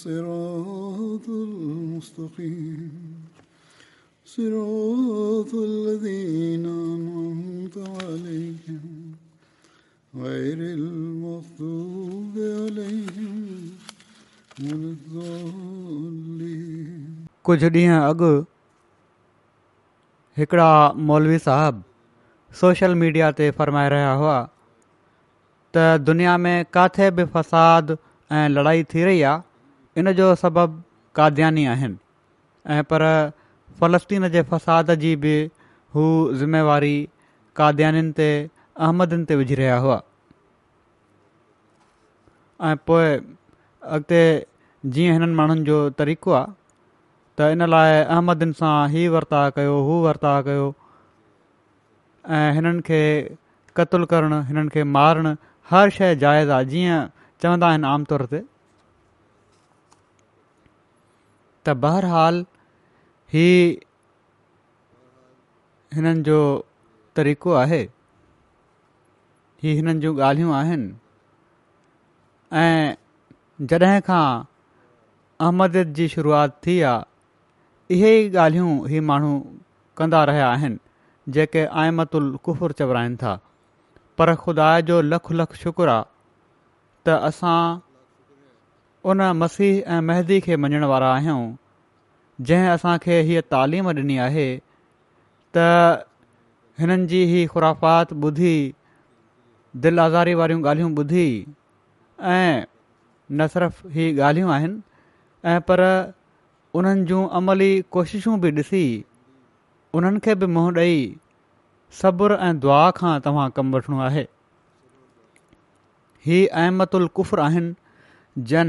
कुछ ॾींहुं अॻु हिकिड़ा मौलवी साहिबु सोशल मीडिया ते फरमाए रहिया हुआ त दुनिया में किथे बि फ़साद ऐं लड़ाई थी रही आहे इन जो सबबु काद्यानी आहिनि पर फ़लस्तीन जे फ़साद जी बि हू ज़िम्मेवारी काद्यानि ते अहमदनि ते विझी रहिया हुआ ऐं पोइ अॻिते जीअं हिननि माण्हुनि जो तरीक़ो आहे त इन लाइ अहमदनि सां ही वर्ता कयो हू वर्ता कयो ऐं हिननि खे करणु हिननि खे मारणु हर शइ जाइज़ आहे जीअं चवंदा आहिनि आमतौर त बहरहाल ही हिननि जो तरीक़ो आहे हीअ हिननि जूं ॻाल्हियूं आहिनि ऐं जॾहिं खां अहमद जी शुरूआति थी आहे इहे ई ॻाल्हियूं इहे माण्हू कंदा रहिया आहिनि जेके आइमतु कुफुर चवराइनि था पर ख़ुदा जो लखु लखु शुक्र आहे त असां उन मसीह ऐं महदी खे मञण वारा आहियूं जंहिं असांखे इहा तालीम ॾिनी आहे त हिननि जी ॿुधी दिल आज़ारी वारियूं ॻाल्हियूं ॿुधी ऐं न सिर्फ़ु ही ॻाल्हियूं आहिनि ऐं पर उन्हनि जूं अमली कोशिशूं बि ॾिसी उन्हनि खे बि मुंहुं ॾेई सब्र ऐं दुआ खां तव्हां कमु वठिणो आहे हीअ अहमद आहिनि जन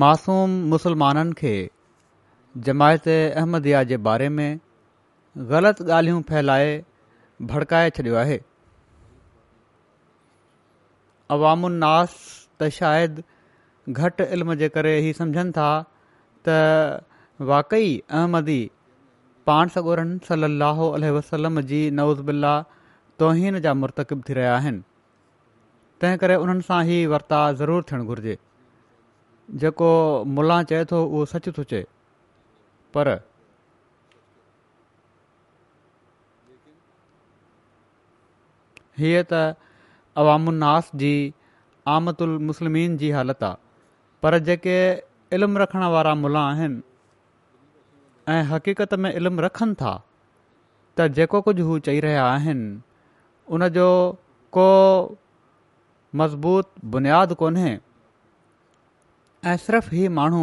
मासूम मुसलमाननि खे जमायत अहमदिया जे बारे में ग़लति ॻाल्हियूं फैलाए भड़काए छॾियो आहे अवाम त शायदि घटि इल्म जे करे इहे सम्झनि था त वाक़ई अहमदी पाण सगोरनि सलाह वसलम जी नओज़ तोहीन जा मुर्तकिब थी रहिया आहिनि तंहिं करे उन्हनि सां ई वर्ता ज़रूरु थियणु घुरिजे जेको मुला चए थो उहो सचु थो चए पर हीअ त अवामन्न्नास जी आमदलमुस्लिम जी हालति आहे पर जेके इल्मु रखण वारा मुला आहिनि ऐं हकीक़त में इल्मु रखनि था त जेको कुझु हू चई रहिया आहिनि उनजो को मज़बूत बुनियादु कोन्हे ऐं सिर्फ़ु ई माण्हू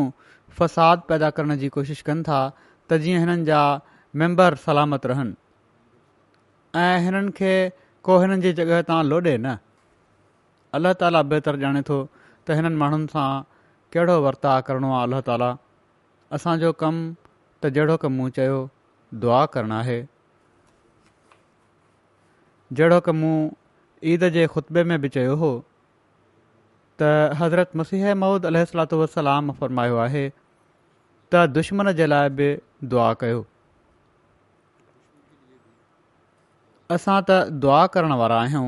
फ़साद पैदा करण जी कोशिशि कनि था त जीअं हिननि जा मैम्बर सलामत रहनि ऐं हिननि खे को हिननि जी जॻहि तां लोॾे न अलाह ताला बहितरु ॼाणे थो त हिननि माण्हुनि सां कहिड़ो वर्ताव करिणो आहे अल्ला ताला असांजो कमु त जहिड़ो की मूं चयो दुआ करणु आहे जहिड़ो की ईद जे ख़ुतबे में बि चयो हो त हज़रत मसीह मऊद अल सलात वसलाम फरमायो आहे त दुश्मन जे लाइ बि दुआ कयो असां त दुआ करण वारा आहियूं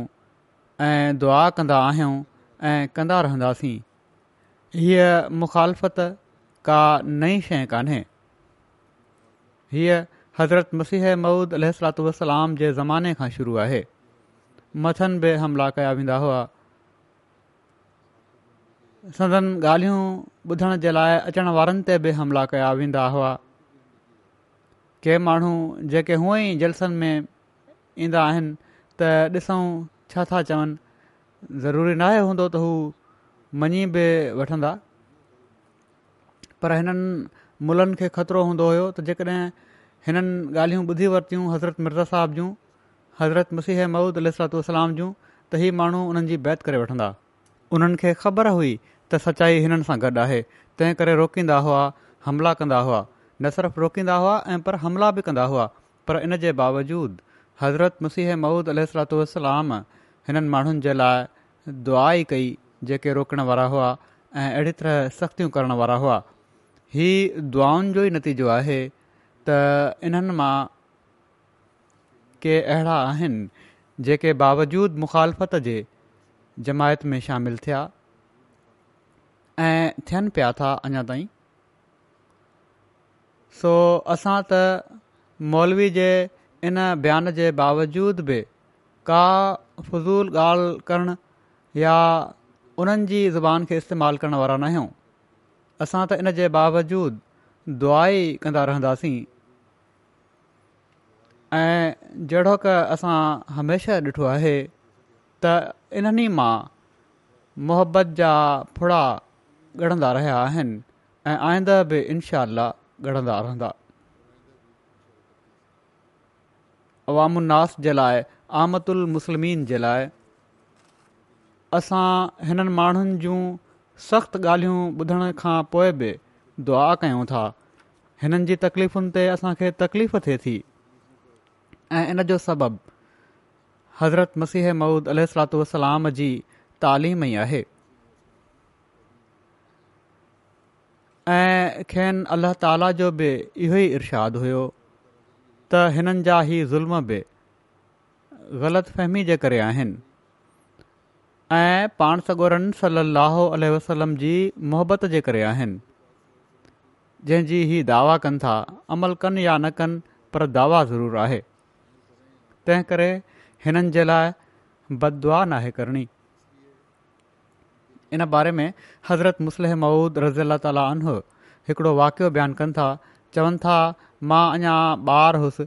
ऐं दुआ कंदा आहियूं ऐं कंदा रहंदासीं हीअ मुखालफ़त का नई शइ कान्हे हीअ हज़रत मसीह मौद अल सलात जे ज़माने खां शुरू आहे मथनि बि हमला कया वेंदा हुआ सदन ॻाल्हियूं ॿुधण जे लाइ अचण वारनि ते बि हमिला कया वेंदा हुआ के माण्हू जेके हुअई जलसनि में ईंदा आहिनि त ॾिसूं छा था चवनि ज़रूरी नाहे हूंदो त हू मञी बि वठंदा पर हिननि मुलनि खे खतरो हूंदो हुयो त जेकॾहिं हिननि ॻाल्हियूं ॿुधी वरितियूं हज़रत मिर्ज़ा साहिब जूं हज़रत मसीह महूद अलसलाम जूं त इहे माण्हू उन्हनि जी बैत करे वठंदा उन्हनि खे ख़बर हुई त सचाई हिननि सां गॾु आहे तंहिं करे रोकींदा हुआ हमला कंदा हुआ न सिर्फ़ु रोकींदा हुआ ऐं पर हमला बि कंदा हुआ पर इन जे बावजूदि हज़रत मुसीह महूद अलसलाम हिननि माण्हुनि जे लाइ दुआ ई कई जेके रोकण वारा हुआ ऐं अहिड़ी तरह सख़्तियूं करण वारा हुआ हीअ दुआउनि जो ई नतीजो आहे त इन्हनि मां के अहिड़ा आहिनि जेके बावजूद मुखालफ़त जे जमायत में शामिलु थिया थियनि पिया था अञा ताईं सो असां त मौलवी जे इन बयान जे बावजूद बि का फज़ूल ॻाल्हि करण या उन्हनि जी ज़बान खे इस्तेमालु करण वारा न आहियूं असां त इन जे बावजूद दुआई कंदा रहंदासीं ऐं जहिड़ो क असां हमेशा ॾिठो आहे त इन्हनि मां मोहबत जा फुड़ा ॻणंदा रहिया आहिनि ऐं आईंदा बि इनशा ॻणंदा रहंदा अवाम उन्नास जे लाइ आमद उल मुस्लमिन जे लाइ असां हिननि माण्हुनि जूं सख़्तु ॻाल्हियूं ॿुधण खां पोइ बि दुआ कयूं था हिननि जी तकलीफ़ुनि ते असांखे तकलीफ़ थिए थी ऐं इन जो सबबु हज़रत मसीह महुूद अल जी तालीम ई ऐं खेनि अलाह जो बि इहो ई इर्शादु हुओ त हिननि जा ई ज़ुल्म बि ग़लति फ़हमी जे करे आहिनि ऐं पाण सगोरनि सलाहु वसलम जी मुहबत जे करे आहिनि जंहिंजी हीउ दावा कनि था अमल कनि या न कनि पर दावा ज़रूरु आहे तंहिं करे हिननि जे लाइ बदवा न आहे करणी इन बारे में हज़रत मुसलि मूद रज़ी अला तालीन हिकिड़ो वाक़िओ बयानु कनि था चवनि था मां अञा ॿार हुउसि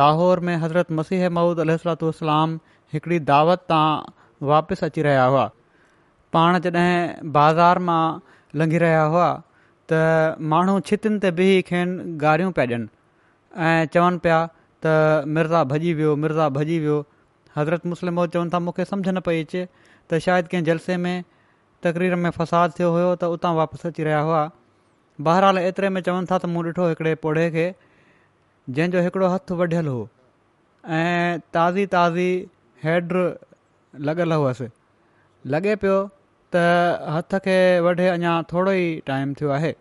लाहौर में हज़रत मसीह मूद अलूसलाम हिकिड़ी दावत तां वापसि अची रहिया हुआ पाण जॾहिं बाज़ारि मां लंघी रहिया हुआ त माण्हू छितनि ते बि खेनि गारियूं पिया ॾियनि ऐं चवनि पिया त मिर्ज़ा भॼी वियो मिर्ज़ा भॼी वियो हज़रत मुसलिम चवनि था मूंखे सम्झि न पई अचे त शायदि कंहिं जलसे में तकरीर में फ़साद थियो हुयो त उतां वापसि अची रहिया हुआ बहरहाल एतिरे में चवनि था त मूं ॾिठो हिकिड़े पोढे खे जंहिंजो हिकिड़ो हथु वढियलु हो ऐं ताज़ी ताज़ी हैड लॻल हुअसि लॻे पियो त हथ खे वढे अञा थोरो ई टाइम थियो आहे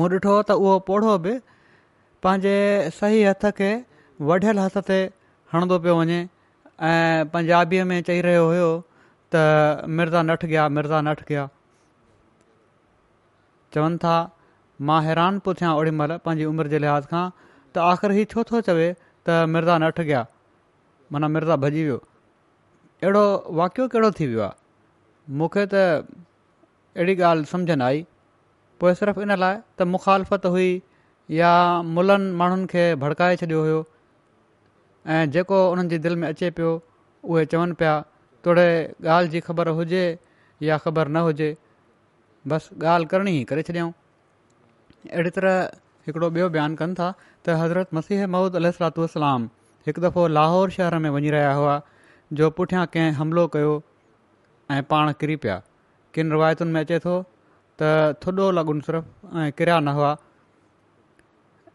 मूं ॾिठो त उहो पौढो बि पंहिंजे सही हथ खे वढियल हथ ते हणंदो पियो वञे ऐं पंजाबीअ में चई रहियो हुयो मिर्ज़ा न गया मिर्ज़ा न गया चवनि था मां हैरान पियो थियां ओॾी महिल पंहिंजी उमिरि जे लिहाज़ खां त आख़िर हीउ छो थो चवे त मिर्ज़ा न गया माना मिर्ज़ा भॼी वियो अहिड़ो वाकियो कहिड़ो थी वियो आहे मूंखे त अहिड़ी ॻाल्हि सम्झ न आई पोइ सिर्फ़ु इन लाइ त मुखालफ़त हुई या मुलनि माण्हुनि खे भड़काए छॾियो हुयो ऐं जेको उन्हनि जे दिलि में अचे पियो उहे चवनि पिया तोड़े ॻाल्हि जी ख़बर हुजे या ख़बर न हुजे बसि ॻाल्हि करिणी करे छॾियऊं अहिड़ी तरह हिकिड़ो ॿियो बयानु कनि था त हज़रत मसीह ममूद अलूसलाम हिकु दफ़ो लाहौर शहर में वञी रहिया हुआ जो पुठियां कंहिं हमिलो कयो ऐं पाण किरी पिया किन रिवायतुनि में अचे थो त थुॾो लॻन सिर्फ़ु ऐं किरिया न हुआ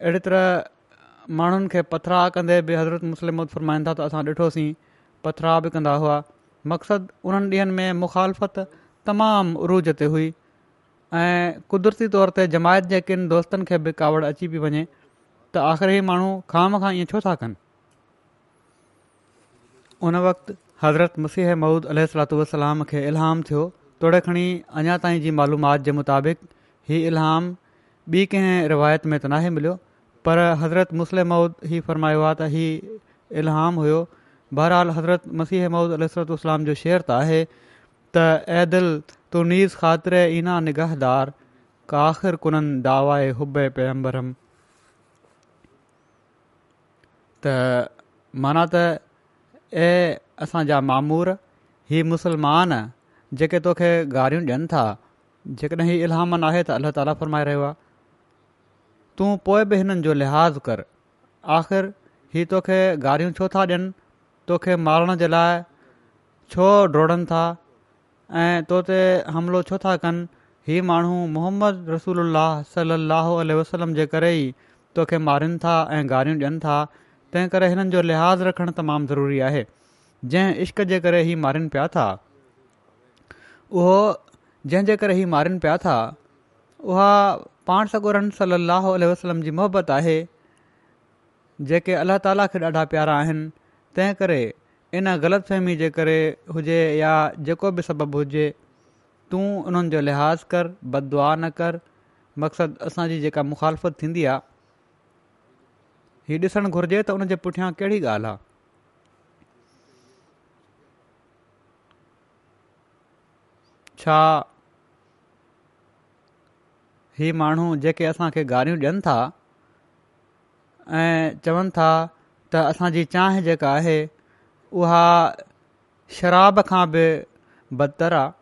अहिड़ी तरह माण्हुनि खे पथरा कंदे बि हज़रत मुस्लिम फरमाईंदा त असां ॾिठोसीं पथरा बि कंदा हुआ मक़सदु उन्हनि ॾींहनि में मुखालफ़त तमामु रूज ते हुई ऐं क़ुदिरती तौर ते जमायत जे किनि दोस्तनि खे बि कावड़ अची पई वञे त आख़िरी माण्हू ख़ाम खां ईअं छो था कनि उन वक़्ति हज़रत मुसीह मौद अल सलातलाम खे इलहाम थियो थोड़े खणी अञा ताईं जी मालूमात जे मुताबिक़ हीउ इलहाम ॿी कंहिं रिवायत में त नाहे मिलियो पर हज़रत मुसल मौद ही फरमायो आहे त हीउ हुयो बहराल हज़रत मसीह महूद अलतलाम जो शर्त आहे त ऐ दिल तुनीस ख़ातिर ईना निगाहदार काख़िर कुननि दावाए हुबे पैम्बरम त माना त ए असांजा मामूर हीउ मुसलमान जेके तोखे गारियूं ॾियनि था जेकॾहिं इल्हामन आहे त अल्ला ताला फ़रमाए रहियो आहे तूं पोइ बि हिननि जो लिहाज़ु कर आख़िर हीउ तोखे गारियूं छो था ॾियनि तोखे मारण जे लाइ छो डोड़नि था ऐं तो ते हमिलो छो था कनि हीअ माण्हू मोहम्मद रसूल अलाहु सलाहु आल वसलम जे करे ई तोखे मारनि था ऐं गारियूं ॾियनि था तंहिं करे हिननि जो लिहाज़ु रखणु तमामु ज़रूरी आहे जंहिं इश्क़ जे करे हीउ मारिनि पिया था उहो जंहिंजे करे ही मारिनि पिया था उहा पाण सॻो सल वसलम जी मोहबत आहे जेके अलाह ताला खे ॾाढा प्यारा आहिनि तंहिं करे इन ग़लति फ़हमी जे करे हुजे या जेको बि सबबु हुजे तूं उन्हनि जो लिहाज़ कर बदुआ न कर मक़सदु असांजी जेका मुखालफ़त थींदी आहे हीअ ॾिसणु घुरिजे त उन जे पुठियां कहिड़ी ॻाल्हि आहे छा हीअ माण्हू जेके असांखे गारियूं ॾियनि था ऐं चवनि था त असांजी चांहि जेका आहे उहा शराब खां बि बदतर आहे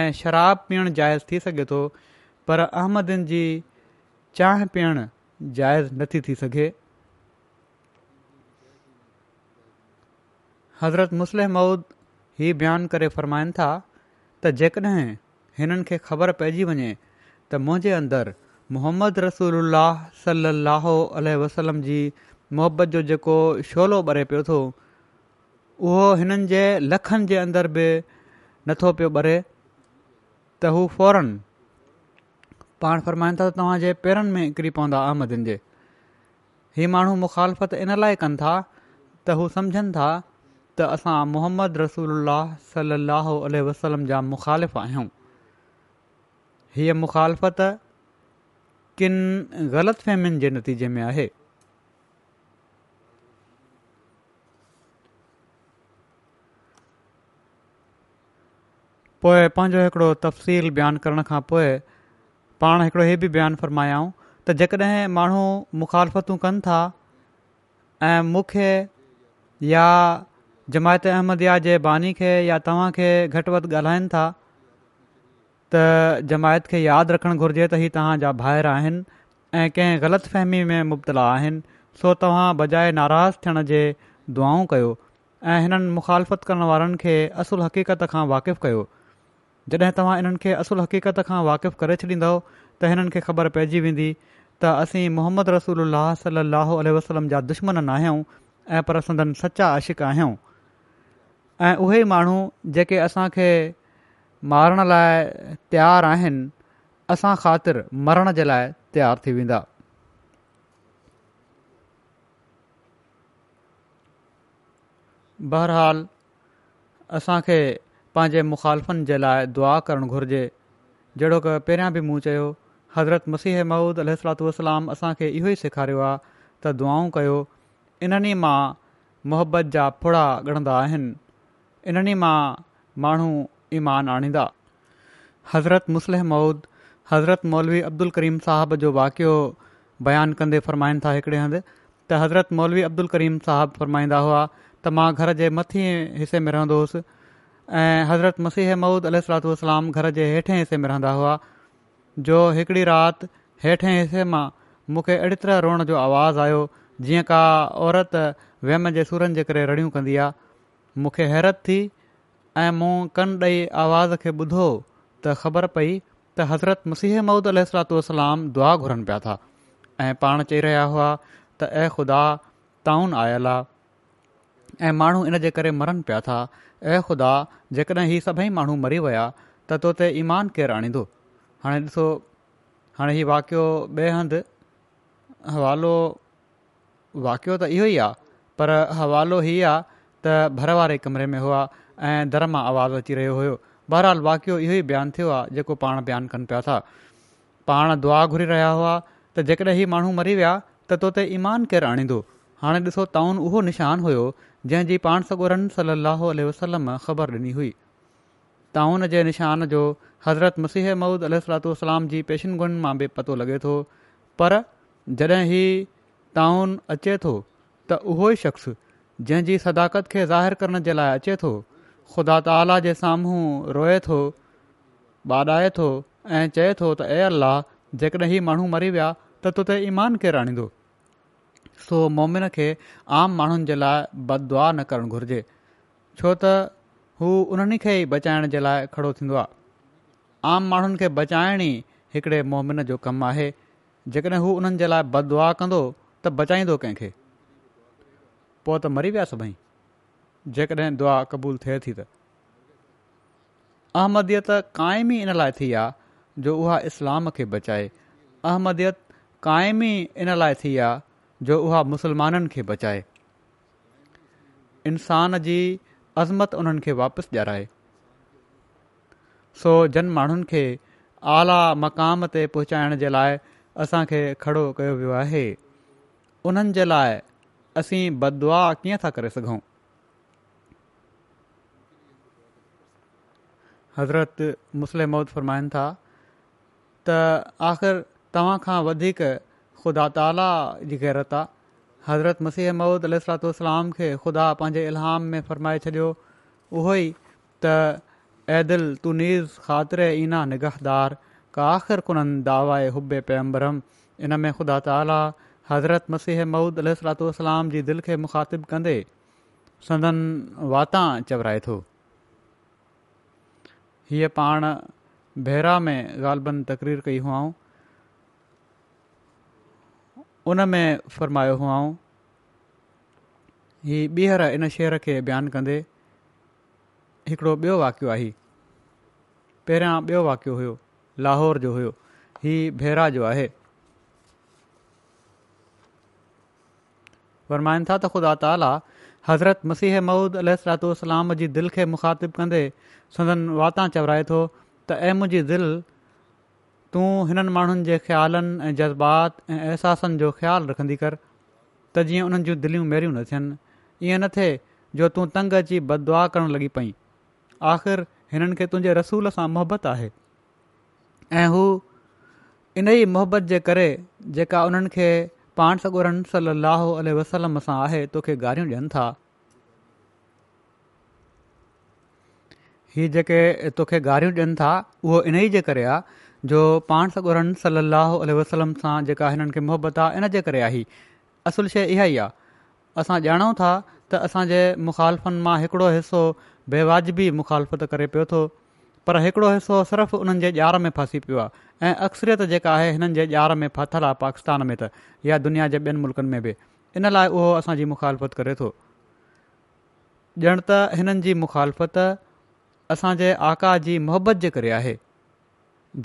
ऐं शराब पीअणु जाइज़ थी सघे थो पर अहमदनि जी चांहि पीअण जाइज़ नथी थी सघे हज़रत मुस्लिह मऊद हीउ बयानु करे फ़रमाइनि था त जेकॾहिं हिननि खे ख़बर पइजी वञे त मुंहिंजे मोहम्मद रसूल सल लहो वसलम जी मुहबत जो जेको शोलो ॿरे पियो थो उहो हिननि जे लखनि जे अंदर बि नथो पियो ॿरे त हू फौरन पाण फ़रमाईंदा त तव्हांजे पेरनि में निकिरी पवंदा अहमदन जे हीअ माण्हू मुखालफ़त इन लाइ कनि था त हू सम्झनि था त असां मोहम्मद रसूल सल लाहो अल वसलम जा मुखालिफ़ आहियूं हीअ मुखालफ़त किन ग़लति फहिमियुनि जे नतीजे में आहे पोइ पंहिंजो हिकिड़ो तफ़सील बयानु करण खां पोइ पाण हिकिड़ो इहो बि बयानु फरमायाऊं त जेकॾहिं माण्हू मुखालफ़तूं कनि था ऐं मूंखे या जमायत अहमद या जे बानी खे या तव्हांखे घटि वधि ॻाल्हाइनि था त जमायत खे यादि रखणु घुरिजे त ही तव्हांजा भाहिरि आहिनि ऐं कंहिं ग़लति फ़हिमी में मुबतला आहिनि सो तव्हां बजाए नाराज़ु थियण जे दुआऊं कयो ऐं हिननि मुखालफ़त करण वारनि खे असुलु हक़ीक़त खां वाक़िफ़ कयो जॾहिं तव्हां हिननि खे असुलु हक़ीक़त खां वाक़िफ़ करे छॾींदव त हिननि खे ख़बर पइजी वेंदी त असीं मोहम्मद रसूल अलाह वसलम अला दुश्मन आहियूं ऐं पर संदन सचा आशिक़ आहियूं ऐं उहे माण्हू जेके असांखे मारण लाइ तयारु आहिनि असां ख़ातिर मरण जे लाइ तयारु थी वेंदा बहरहाल असांखे पंहिंजे मुखालफ़नि जे लाइ दुआ करणु घुर्जे जहिड़ो की पहिरियां बि मूं चयो हज़रत मसीह महमूद अलातलाम असांखे इहो ई सेखारियो आहे त दुआऊं कयो इन्हनि मां मुहबत जा फुड़ा ॻणंदा आहिनि इन्हनि मां माण्हू ईमान आणींदा हज़रत मुस्लिह मऊद हज़रत मौलवी अब्दुल करीम साहब जो वाक़ियो बयानु कंदे फ़रमाइनि था हिकिड़े हंधि त हज़रत मौलवी अब्दुल करीम साहिबु फ़रमाईंदा हुआ त मां घर जे मथीं हिसे में रहंदो हुउसि ऐं हज़रत मसीह मौद अलत वसलाम घर जे हेठें हिसे में रहंदा हुआ जो हिकिड़ी राति हेठें हिसे मां मूंखे अहिड़ी तरह रोअण जो आवाज़ु आयो जीअं का औरत वहम जे सुरनि जे करे रड़ियूं कंदी आहे मूंखे हैरत थी ऐं मूं कनि ॾेई आवाज़ खे ॿुधो त ख़बर पई त हज़रत मसीह ममूद अलाम दुआ घुरनि पिया था ऐं पाण चई रहिया हुआ त ऐं ख़ुदा ताउन आयल आहे ऐं माण्हू इनजे करे मरनि पिया था ऐं ख़ुदा जेकॾहिं हीअ सभई माण्हू मरी विया त तो ते ईमान केरु आणींदो हाणे ॾिसो हाणे हीउ वाक़ियो ॿिए हंधि हवालो वाक़ियो त इहो ई आहे पर हवालो इहा आहे त कमरे में हुआ ऐं दर मां आवाज़ु अची रहियो हुयो बहरहाल वाकियो इहो ई बयानु थियो आहे जेको पाण बयानु कनि पिया था पाण दुआ घुरी रहिया हुआ त जेकॾहिं माण्हू मरी विया त तो ते ईमान केरु आणींदो हाणे ॾिसो ताउन उहो निशानु हुयो जंहिंजी पाण सॻोरन सलाहु वसलम ख़बर डि॒नी हुई ताउन जे निशान जो हज़रत मसीह ममूद अल जी पेशिन गुणनि मां बि पतो लॻे थो पर जॾहिं ही ताउन अचे थो त उहो ई शख़्स जंहिंजी सदाकत खे ज़ाहिरु करण जे लाइ अचे थो ख़ुदा ताला जे साम्हूं रोए थो ॿाॾाए थो ऐं चए थो त ए अल्लाह जेकॾहिं ही माण्हू मरी विया त तोते ईमान केरु आणींदो सो मोमिन खे आम माण्हुनि जे लाइ बदुआ न करणु घुर्जे छो त हू उन्हनि खे ई बचाइण जे लाइ खड़ो थींदो आहे आम माण्हुनि खे बचाइण ई हिकिड़े मोमिन जो कमु आहे जेकॾहिं हू उन्हनि जे लाइ बदुआ कंदो त बचाईंदो कंहिंखे मरी विया सभई जेकॾहिं दुआ क़बूलु थिए थी त अहमदीत काइमी इन लाइ थी आहे जो उहा इस्लाम खे बचाए अहमदियत अहमदीत काइमी इन लाइ थी आहे जो उहा मुस्लमाननि खे बचाए इंसान जी अज़मत उन्हनि खे वापसि ॼाराए सो जन माण्हुनि खे आला मक़ाम ते पहुचाइण जे लाइ असांखे खड़ो कयो वियो आहे उन्हनि जे लाइ असीं बद कीअं था करे सघूं हज़रत मुस्लिम मौद फ़रमाइनि था त आख़िरि तव्हां खां वधीक ख़ुदा ताला जी गैरत आहे हज़रत मसीह मौद अल सलातलाम खे ख़ुदा पंहिंजे इलाम में फ़रमाए छॾियो उहो ई त ऐ दिल ख़ातिर ईना निगाहदार का आख़िर कोननि दावा आहे हुबे पैम्बरम इन में ख़ुदा ताला हज़रत मसीह मऊद अल सलातलाम जी दिलि खे मुखातिबु कंदे संदन वाता चवराए थो हीअ पाण बहिरा में ग़ालबन तकरीर कई हुअऊं उन में फरमायो हुअऊं हीअ ॿीहर इन शहर खे बयानु कंदे हिकिड़ो ॿियो वाकियो आहे पहिरियां ॿियो वाकियो हुयो लाहौर जो हुयो ही बहिरा जो आहे फ़रमाइनि था त ख़ुदा ताला हज़रत मसीह महूद अलसलाम जी दिलि खे मुखातिबु कंदे संदन वाता चवराए थो त ऐं मुंहिंजी दिलि तूं हिननि माण्हुनि जे ख़्यालनि ऐं जज़्बात ऐं अहसासनि जो ख़्यालु रखंदी कर त जीअं उन्हनि जूं दिलियूं मेरियूं न थियनि ईअं न थिए जो तूं तंग अची बदुआ करणु लॻी पई आख़िर हिननि खे तुंहिंजे रसूल सां मोहबतु आहे ऐं हू इन ई मोहबत जे करे जेका उन्हनि पाण सगुरनि सलाह वसलम सां आहे तोखे गारियूं ॾियनि था ही जेके तोखे गारियूं ॾियनि था उहो इन ई जे करे आहे जो पाण सरन सलाह वसलम सां जेका हिननि खे मुहबत आहे इन जे करे आई असुल शइ इहा ई आहे असां ॼाणूं था त असांजे मुखालफ़नि मां हिकिड़ो हिसो बेवाजिबी मुखालफ़त करे पियो थो पर हिकिड़ो हिसो सिर्फ़ु उन्हनि जे ॼार में फासी पियो आहे ऐं अक्सरियत जेका आहे हिननि जे ॼार में फाथल आहे पाकिस्तान में त या दुनिया जे ॿियनि मुल्कनि में बि इन लाइ उहो असांजी मुखालफ़त करे थो ॼण त हिननि जी मुखालफ़त असांजे आका जी मोहबत जे करे आहे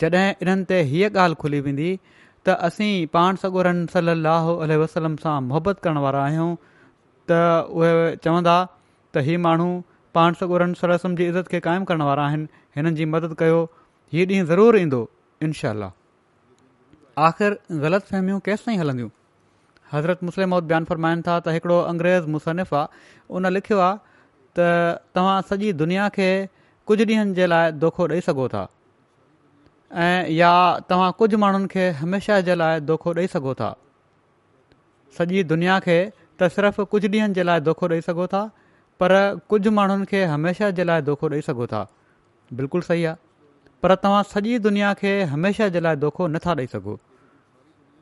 जॾहिं इन्हनि ते हीअ ॻाल्हि खुली वेंदी त असीं पाण सगोरन सलाहु अलाह वसलम सां मुहबत करण वारा आहियूं त उहे चवंदा त हीउ माण्हू पाण सॻुरनि सरसम जी इज़त खे क़ाइमु करण वारा आहिनि हिननि जी मदद कयो हीअ ॾींहुं ज़रूरु ईंदो इनशा आख़िर ग़लति फहिमियूं केसि ताईं हलंदियूं हज़रत मुस्लिम बयानु फरमाइनि था त हिकिड़ो अंग्रेज़ मुसनिफ़ आहे उन लिखियो आहे त तव्हां सॼी दुनिया खे कुझु ॾींहनि जे लाइ धोखो ॾेई सघो था ऐं या तव्हां कुझु माण्हुनि खे हमेशह जे लाइ धोखो ॾेई सघो था सॼी दुनिया खे त सिर्फ़ु कुझु ॾींहनि जे लाइ दोखो ॾेई था पर कुझु माण्हुनि खे हमेशह जे लाइ दोखो ॾेई सघो था बिल्कुलु सही आहे पर तव्हां सॼी दुनिया खे हमेशह जे लाइ दोखो नथा ॾेई सघो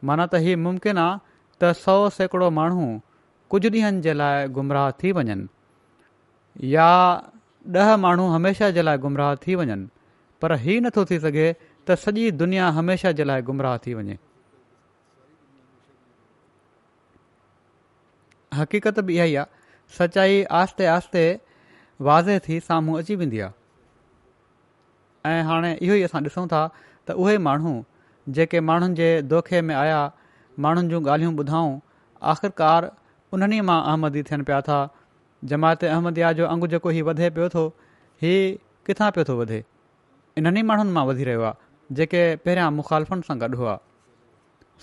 माना त हीअ मुमकिन आहे त सौ सैकड़ो माण्हू कुझु ॾींहनि जे लाइ गुमराह थी वञनि या ॾह माण्हू हमेशह जे लाइ गुमराह थी वञनि पर ई नथो थी सघे त सॼी दुनिया हमेशह जे लाइ गुमराह थी वञे हक़ीक़त बि इहा ई आहे सचाई आहिस्ते आहिस्ते वाज़े थी साम्हूं अची वेंदी आहे ऐं हाणे इहो ई असां ॾिसूं था त उहे माण्हू जेके माण्हुनि जे दोखे में आया माण्हुनि जूं ॻाल्हियूं ॿुधाऊं आख़िरकार उन्हनि मां अहमदी थियनि पिया था जमायत अहमदिया जो अंगु जेको हीउ वधे पियो थो हीउ किथां पियो थो वधे इन्हनि माण्हुनि मां वधी रहियो आहे जेके पहिरियां मुखालफ़नि सां गॾु हुआ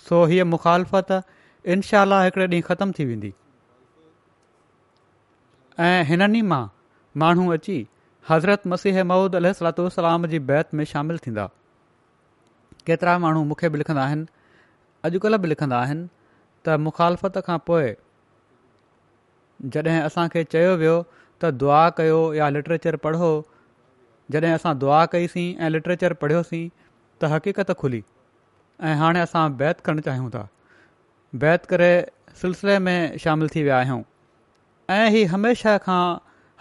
सो हीअ मुखालफ़त इनशा हिकिड़े ॾींहुं ख़तमु थी वेंदी ऐं हिननि मां माण्हू अची हज़रत मसीह महूद अल सलाम जी बैत में शामिलु थींदा केतिरा माण्हू मूंखे बि लिखंदा आहिनि अॼुकल्ह बि लिखंदा आहिनि त मुखालफ़त खां पोइ जॾहिं असांखे चयो वियो त दुआ कयो या लिटरेचर पढ़ो जॾहिं असां दुआ कईसीं ऐं लिटरेचर पढ़ियोसीं त हक़ीक़त खुली ऐं हाणे असां बैत करणु चाहियूं था बैत करे सिलसिले में शामिलु थी विया आहियूं ऐं हीउ हमेशह खां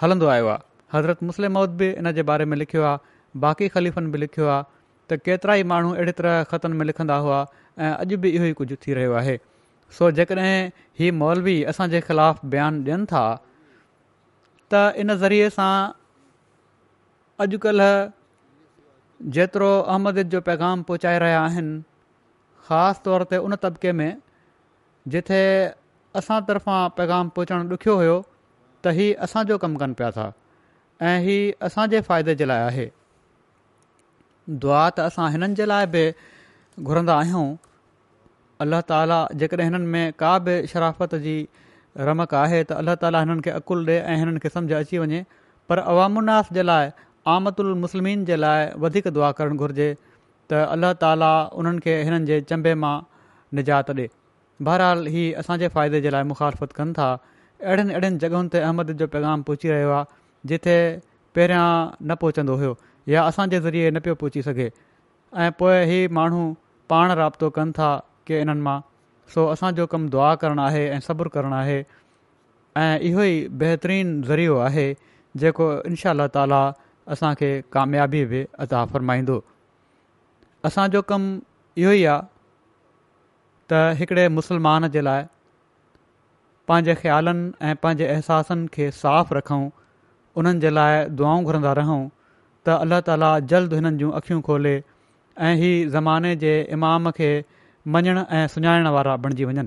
हलंदो आयो आहे हज़रत मुस्लिम बि इन जे बारे में लिखियो आहे बाक़ी ख़लीफ़नि बि लिखियो आहे त केतिरा ई माण्हू अहिड़े तरह ख़तनि में लिखंदा हुआ ऐं अॼु बि इहो ई कुझु थी रहियो आहे सो जेकॾहिं ही मौलवी असांजे ख़िलाफ़ बयानु ॾियनि था त इन ज़रिए सां अॼुकल्ह जेतिरो अहमद जो पैगाम पहुचाए रहिया आहिनि ख़ासि तौर ते उन तबिके में जिथे असां तर्फ़ां पैगाम पहुचणु ॾुखियो हुयो त हीअ असांजो कमु कनि पिया था ऐं हीअ असांजे फ़ाइदे जे लाइ आहे दुआ त असां हिननि जे लाइ बि घुरंदा आहियूं अल्ल्ह ताला जेकॾहिं हिननि में का बि शराफ़त जी रमक आहे त अल्लाह ताला हिननि खे अक़ुलु ॾिए ऐं हिननि खे समुझ अची वञे पर अवाम जे लाइ उल जे लाइ वधीक दुआ करणु घुर्जे त अल्ला ताला उन्हनि खे चंबे मां निजात बहरहाल ई असांजे फ़ाइदे जे लाइ मुखालफ़त कनि था अहिड़नि अहिड़ियुनि जॻहियुनि ते अहमद जो पैगाम पहुची रहियो आहे जिथे पहिरियां न पहुचंदो हुयो या असांजे ज़रिए न पियो पहुची सघे ऐं पोइ ई माण्हू पाण राब्तो कनि था की इन्हनि मां सो असांजो कमु दुआ करणु आहे ऐं सब्रु करणु आहे ऐं इहो ई बहितरीनु ज़रियो आहे जेको इनशा ताला असांखे कामयाबी बि अदा फ़रमाईंदो असांजो कमु इहो ई आहे त हिकिड़े मुसलमान जे लाइ पंहिंजे ख़्यालनि ऐं पंहिंजे अहसासनि खे साफ़ रखूं उन्हनि जे लाइ दुआऊं घुरंदा रहूं त अल्ला ताला जल्द हिननि जूं अखियूं खोले ऐं ज़माने जे इमाम खे मञणु ऐं सुञाणण वारा बणिजी वञनि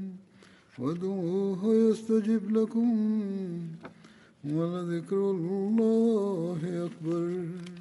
فادعوه يستجب لكم ولذكر الله أكبر